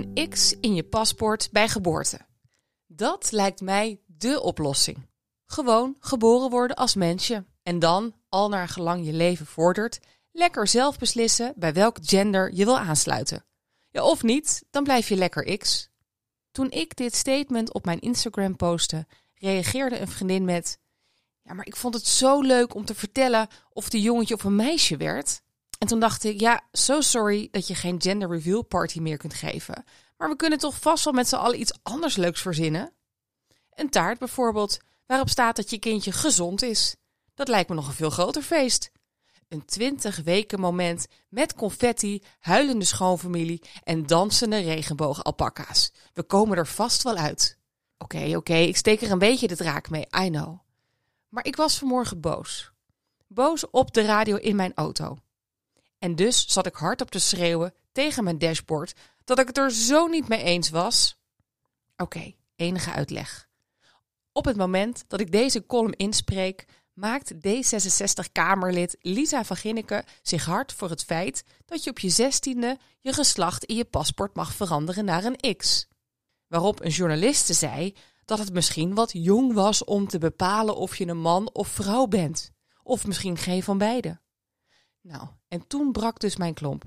een X in je paspoort bij geboorte. Dat lijkt mij dé oplossing. Gewoon geboren worden als mensje. En dan, al naar gelang je leven vordert, lekker zelf beslissen bij welk gender je wil aansluiten. Ja, of niet, dan blijf je lekker X. Toen ik dit statement op mijn Instagram postte, reageerde een vriendin met: Ja, maar ik vond het zo leuk om te vertellen of de jongetje of een meisje werd. En toen dacht ik: Ja, so sorry dat je geen gender reveal party meer kunt geven. Maar we kunnen toch vast wel met z'n allen iets anders leuks verzinnen? Een taart bijvoorbeeld, waarop staat dat je kindje gezond is. Dat lijkt me nog een veel groter feest. Een 20 weken moment met confetti, huilende schoonfamilie en dansende regenboogalpaca's. We komen er vast wel uit. Oké, oké, ik steek er een beetje de draak mee, I know. Maar ik was vanmorgen boos. Boos op de radio in mijn auto. En dus zat ik hardop te schreeuwen tegen mijn dashboard dat ik het er zo niet mee eens was. Oké, enige uitleg. Op het moment dat ik deze column inspreek, maakt D66-Kamerlid Lisa van Ginneke zich hard voor het feit dat je op je zestiende je geslacht in je paspoort mag veranderen naar een X. Waarop een journaliste zei dat het misschien wat jong was om te bepalen of je een man of vrouw bent. Of misschien geen van beide. Nou, en toen brak dus mijn klomp.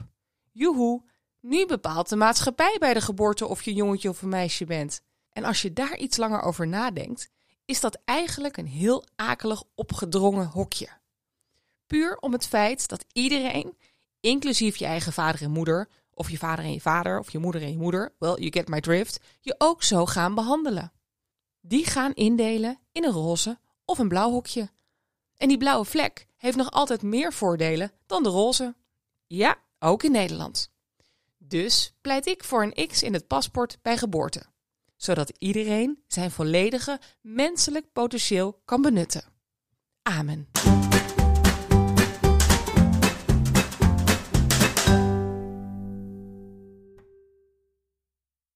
Joehoe, nu bepaalt de maatschappij bij de geboorte of je jongetje of een meisje bent. En als je daar iets langer over nadenkt, is dat eigenlijk een heel akelig opgedrongen hokje. Puur om het feit dat iedereen, inclusief je eigen vader en moeder, of je vader en je vader, of je moeder en je moeder, well, you get my drift, je ook zo gaan behandelen. Die gaan indelen in een roze of een blauw hokje. En die blauwe vlek heeft nog altijd meer voordelen dan de roze. Ja, ook in Nederland. Dus pleit ik voor een X in het paspoort bij geboorte zodat iedereen zijn volledige menselijk potentieel kan benutten. Amen.